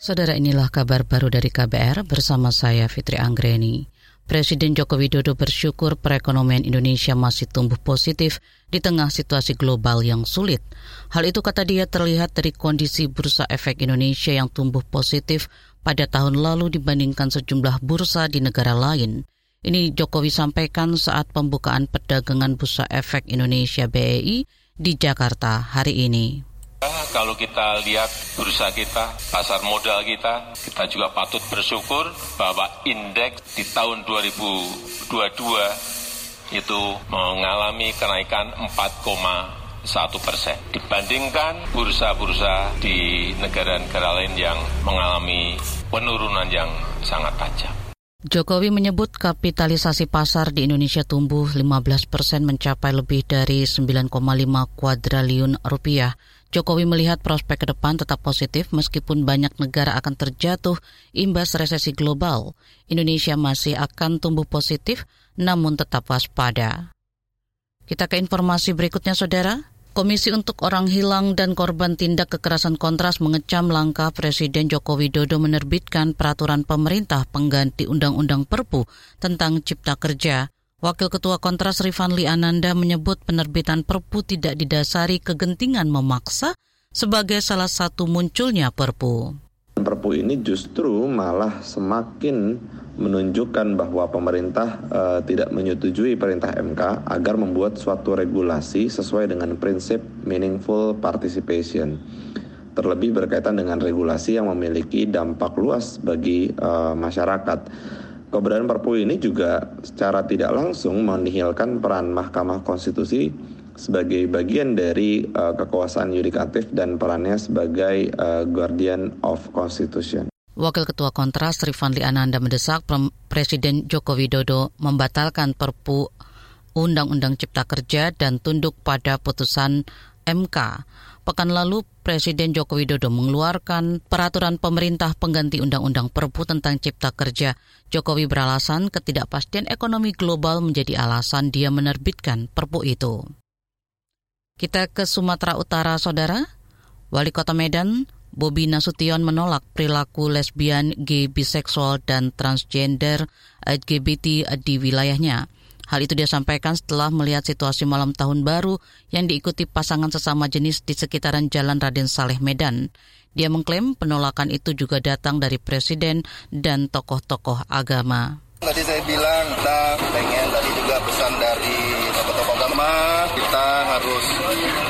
Saudara inilah kabar baru dari KBR bersama saya Fitri Anggreni. Presiden Joko Widodo bersyukur perekonomian Indonesia masih tumbuh positif di tengah situasi global yang sulit. Hal itu kata dia terlihat dari kondisi bursa efek Indonesia yang tumbuh positif pada tahun lalu dibandingkan sejumlah bursa di negara lain. Ini Jokowi sampaikan saat pembukaan perdagangan bursa efek Indonesia BEI di Jakarta hari ini. Kalau kita lihat bursa kita, pasar modal kita, kita juga patut bersyukur bahwa indeks di tahun 2022 itu mengalami kenaikan 4,1 persen dibandingkan bursa-bursa di negara-negara lain yang mengalami penurunan yang sangat tajam. Jokowi menyebut kapitalisasi pasar di Indonesia tumbuh 15 persen mencapai lebih dari 9,5 kuadriliun rupiah. Jokowi melihat prospek ke depan tetap positif meskipun banyak negara akan terjatuh imbas resesi global. Indonesia masih akan tumbuh positif namun tetap waspada. Kita ke informasi berikutnya saudara. Komisi untuk Orang Hilang dan Korban Tindak Kekerasan Kontras mengecam langkah Presiden Joko Widodo menerbitkan peraturan pemerintah pengganti Undang-Undang Perpu tentang Cipta Kerja Wakil Ketua Kontras Rifanli Ananda menyebut penerbitan Perpu tidak didasari kegentingan memaksa sebagai salah satu munculnya Perpu. Perpu ini justru malah semakin menunjukkan bahwa pemerintah e, tidak menyetujui perintah MK agar membuat suatu regulasi sesuai dengan prinsip meaningful participation. Terlebih berkaitan dengan regulasi yang memiliki dampak luas bagi e, masyarakat keberadaan Perpu ini juga secara tidak langsung menihilkan peran Mahkamah Konstitusi sebagai bagian dari uh, kekuasaan yudikatif dan perannya sebagai uh, guardian of constitution. Wakil Ketua Kontras Rifanli Ananda mendesak Presiden Joko Widodo membatalkan Perpu Undang-Undang Cipta Kerja dan tunduk pada putusan MK. Pekan lalu, Presiden Joko Widodo mengeluarkan peraturan pemerintah pengganti Undang-Undang Perpu tentang Cipta Kerja. Jokowi beralasan ketidakpastian ekonomi global menjadi alasan dia menerbitkan Perpu itu. Kita ke Sumatera Utara, Saudara. Wali Kota Medan, Bobi Nasution menolak perilaku lesbian, gay, biseksual, dan transgender LGBT di wilayahnya. Hal itu dia sampaikan setelah melihat situasi malam tahun baru yang diikuti pasangan sesama jenis di sekitaran Jalan Raden Saleh Medan. Dia mengklaim penolakan itu juga datang dari presiden dan tokoh-tokoh agama. Tadi saya bilang kita pengen tadi juga pesan dari tokoh-tokoh agama kita harus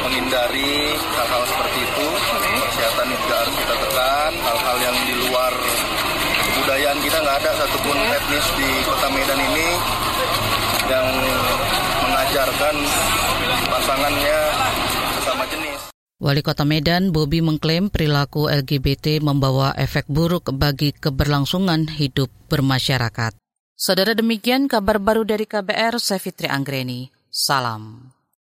menghindari hal-hal seperti itu. Kesehatan juga harus kita tekan. Hal-hal yang di luar kebudayaan kita nggak ada satupun etnis di kota Medan ini mengajarkan pasangannya sesama jenis. Wali Kota Medan, Bobi mengklaim perilaku LGBT membawa efek buruk bagi keberlangsungan hidup bermasyarakat. Saudara demikian kabar baru dari KBR, saya Fitri Anggreni. Salam.